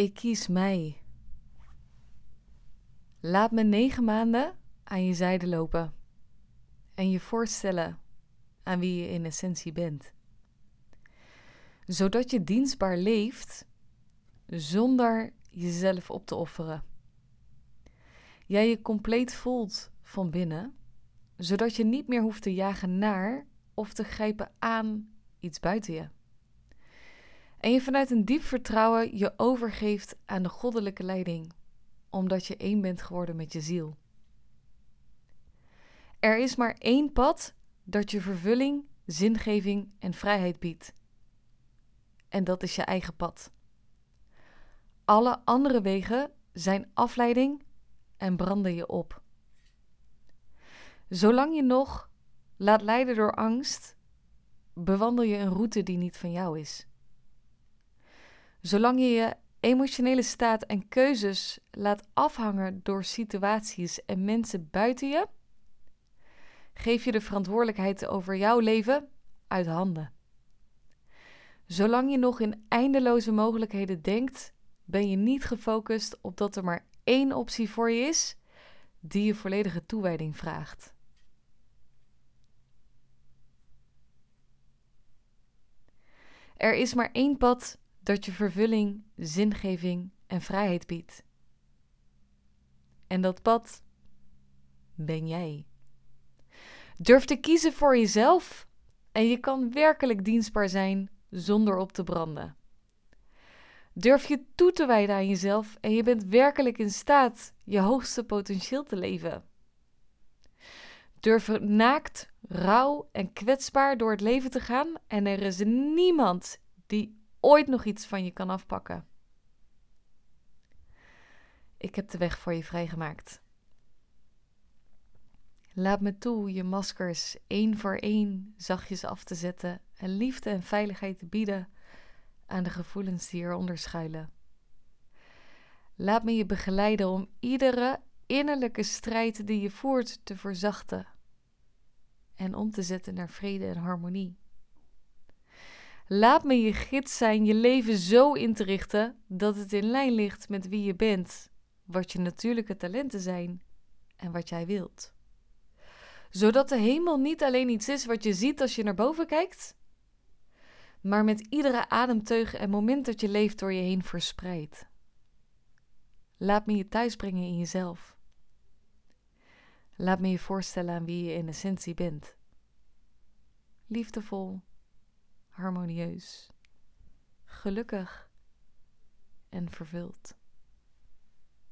Ik kies mij. Laat me negen maanden aan je zijde lopen en je voorstellen aan wie je in essentie bent. Zodat je dienstbaar leeft zonder jezelf op te offeren. Jij je compleet voelt van binnen, zodat je niet meer hoeft te jagen naar of te grijpen aan iets buiten je. En je vanuit een diep vertrouwen je overgeeft aan de goddelijke leiding, omdat je één bent geworden met je ziel. Er is maar één pad dat je vervulling, zingeving en vrijheid biedt. En dat is je eigen pad. Alle andere wegen zijn afleiding en branden je op. Zolang je nog laat leiden door angst, bewandel je een route die niet van jou is. Zolang je je emotionele staat en keuzes laat afhangen door situaties en mensen buiten je, geef je de verantwoordelijkheid over jouw leven uit handen. Zolang je nog in eindeloze mogelijkheden denkt, ben je niet gefocust op dat er maar één optie voor je is die je volledige toewijding vraagt. Er is maar één pad dat je vervulling, zingeving en vrijheid biedt. En dat pad ben jij. Durf te kiezen voor jezelf en je kan werkelijk dienstbaar zijn zonder op te branden. Durf je toe te wijden aan jezelf en je bent werkelijk in staat je hoogste potentieel te leven. Durf naakt, rauw en kwetsbaar door het leven te gaan en er is niemand die ooit nog iets van je kan afpakken. Ik heb de weg voor je vrijgemaakt. Laat me toe je maskers één voor één zachtjes af te zetten en liefde en veiligheid te bieden aan de gevoelens die eronder schuilen. Laat me je begeleiden om iedere innerlijke strijd die je voert te verzachten en om te zetten naar vrede en harmonie. Laat me je gids zijn je leven zo in te richten dat het in lijn ligt met wie je bent, wat je natuurlijke talenten zijn en wat jij wilt. Zodat de hemel niet alleen iets is wat je ziet als je naar boven kijkt, maar met iedere ademteug en moment dat je leeft door je heen verspreidt. Laat me je thuisbrengen in jezelf. Laat me je voorstellen aan wie je in essentie bent. Liefdevol, harmonieus, gelukkig en vervuld.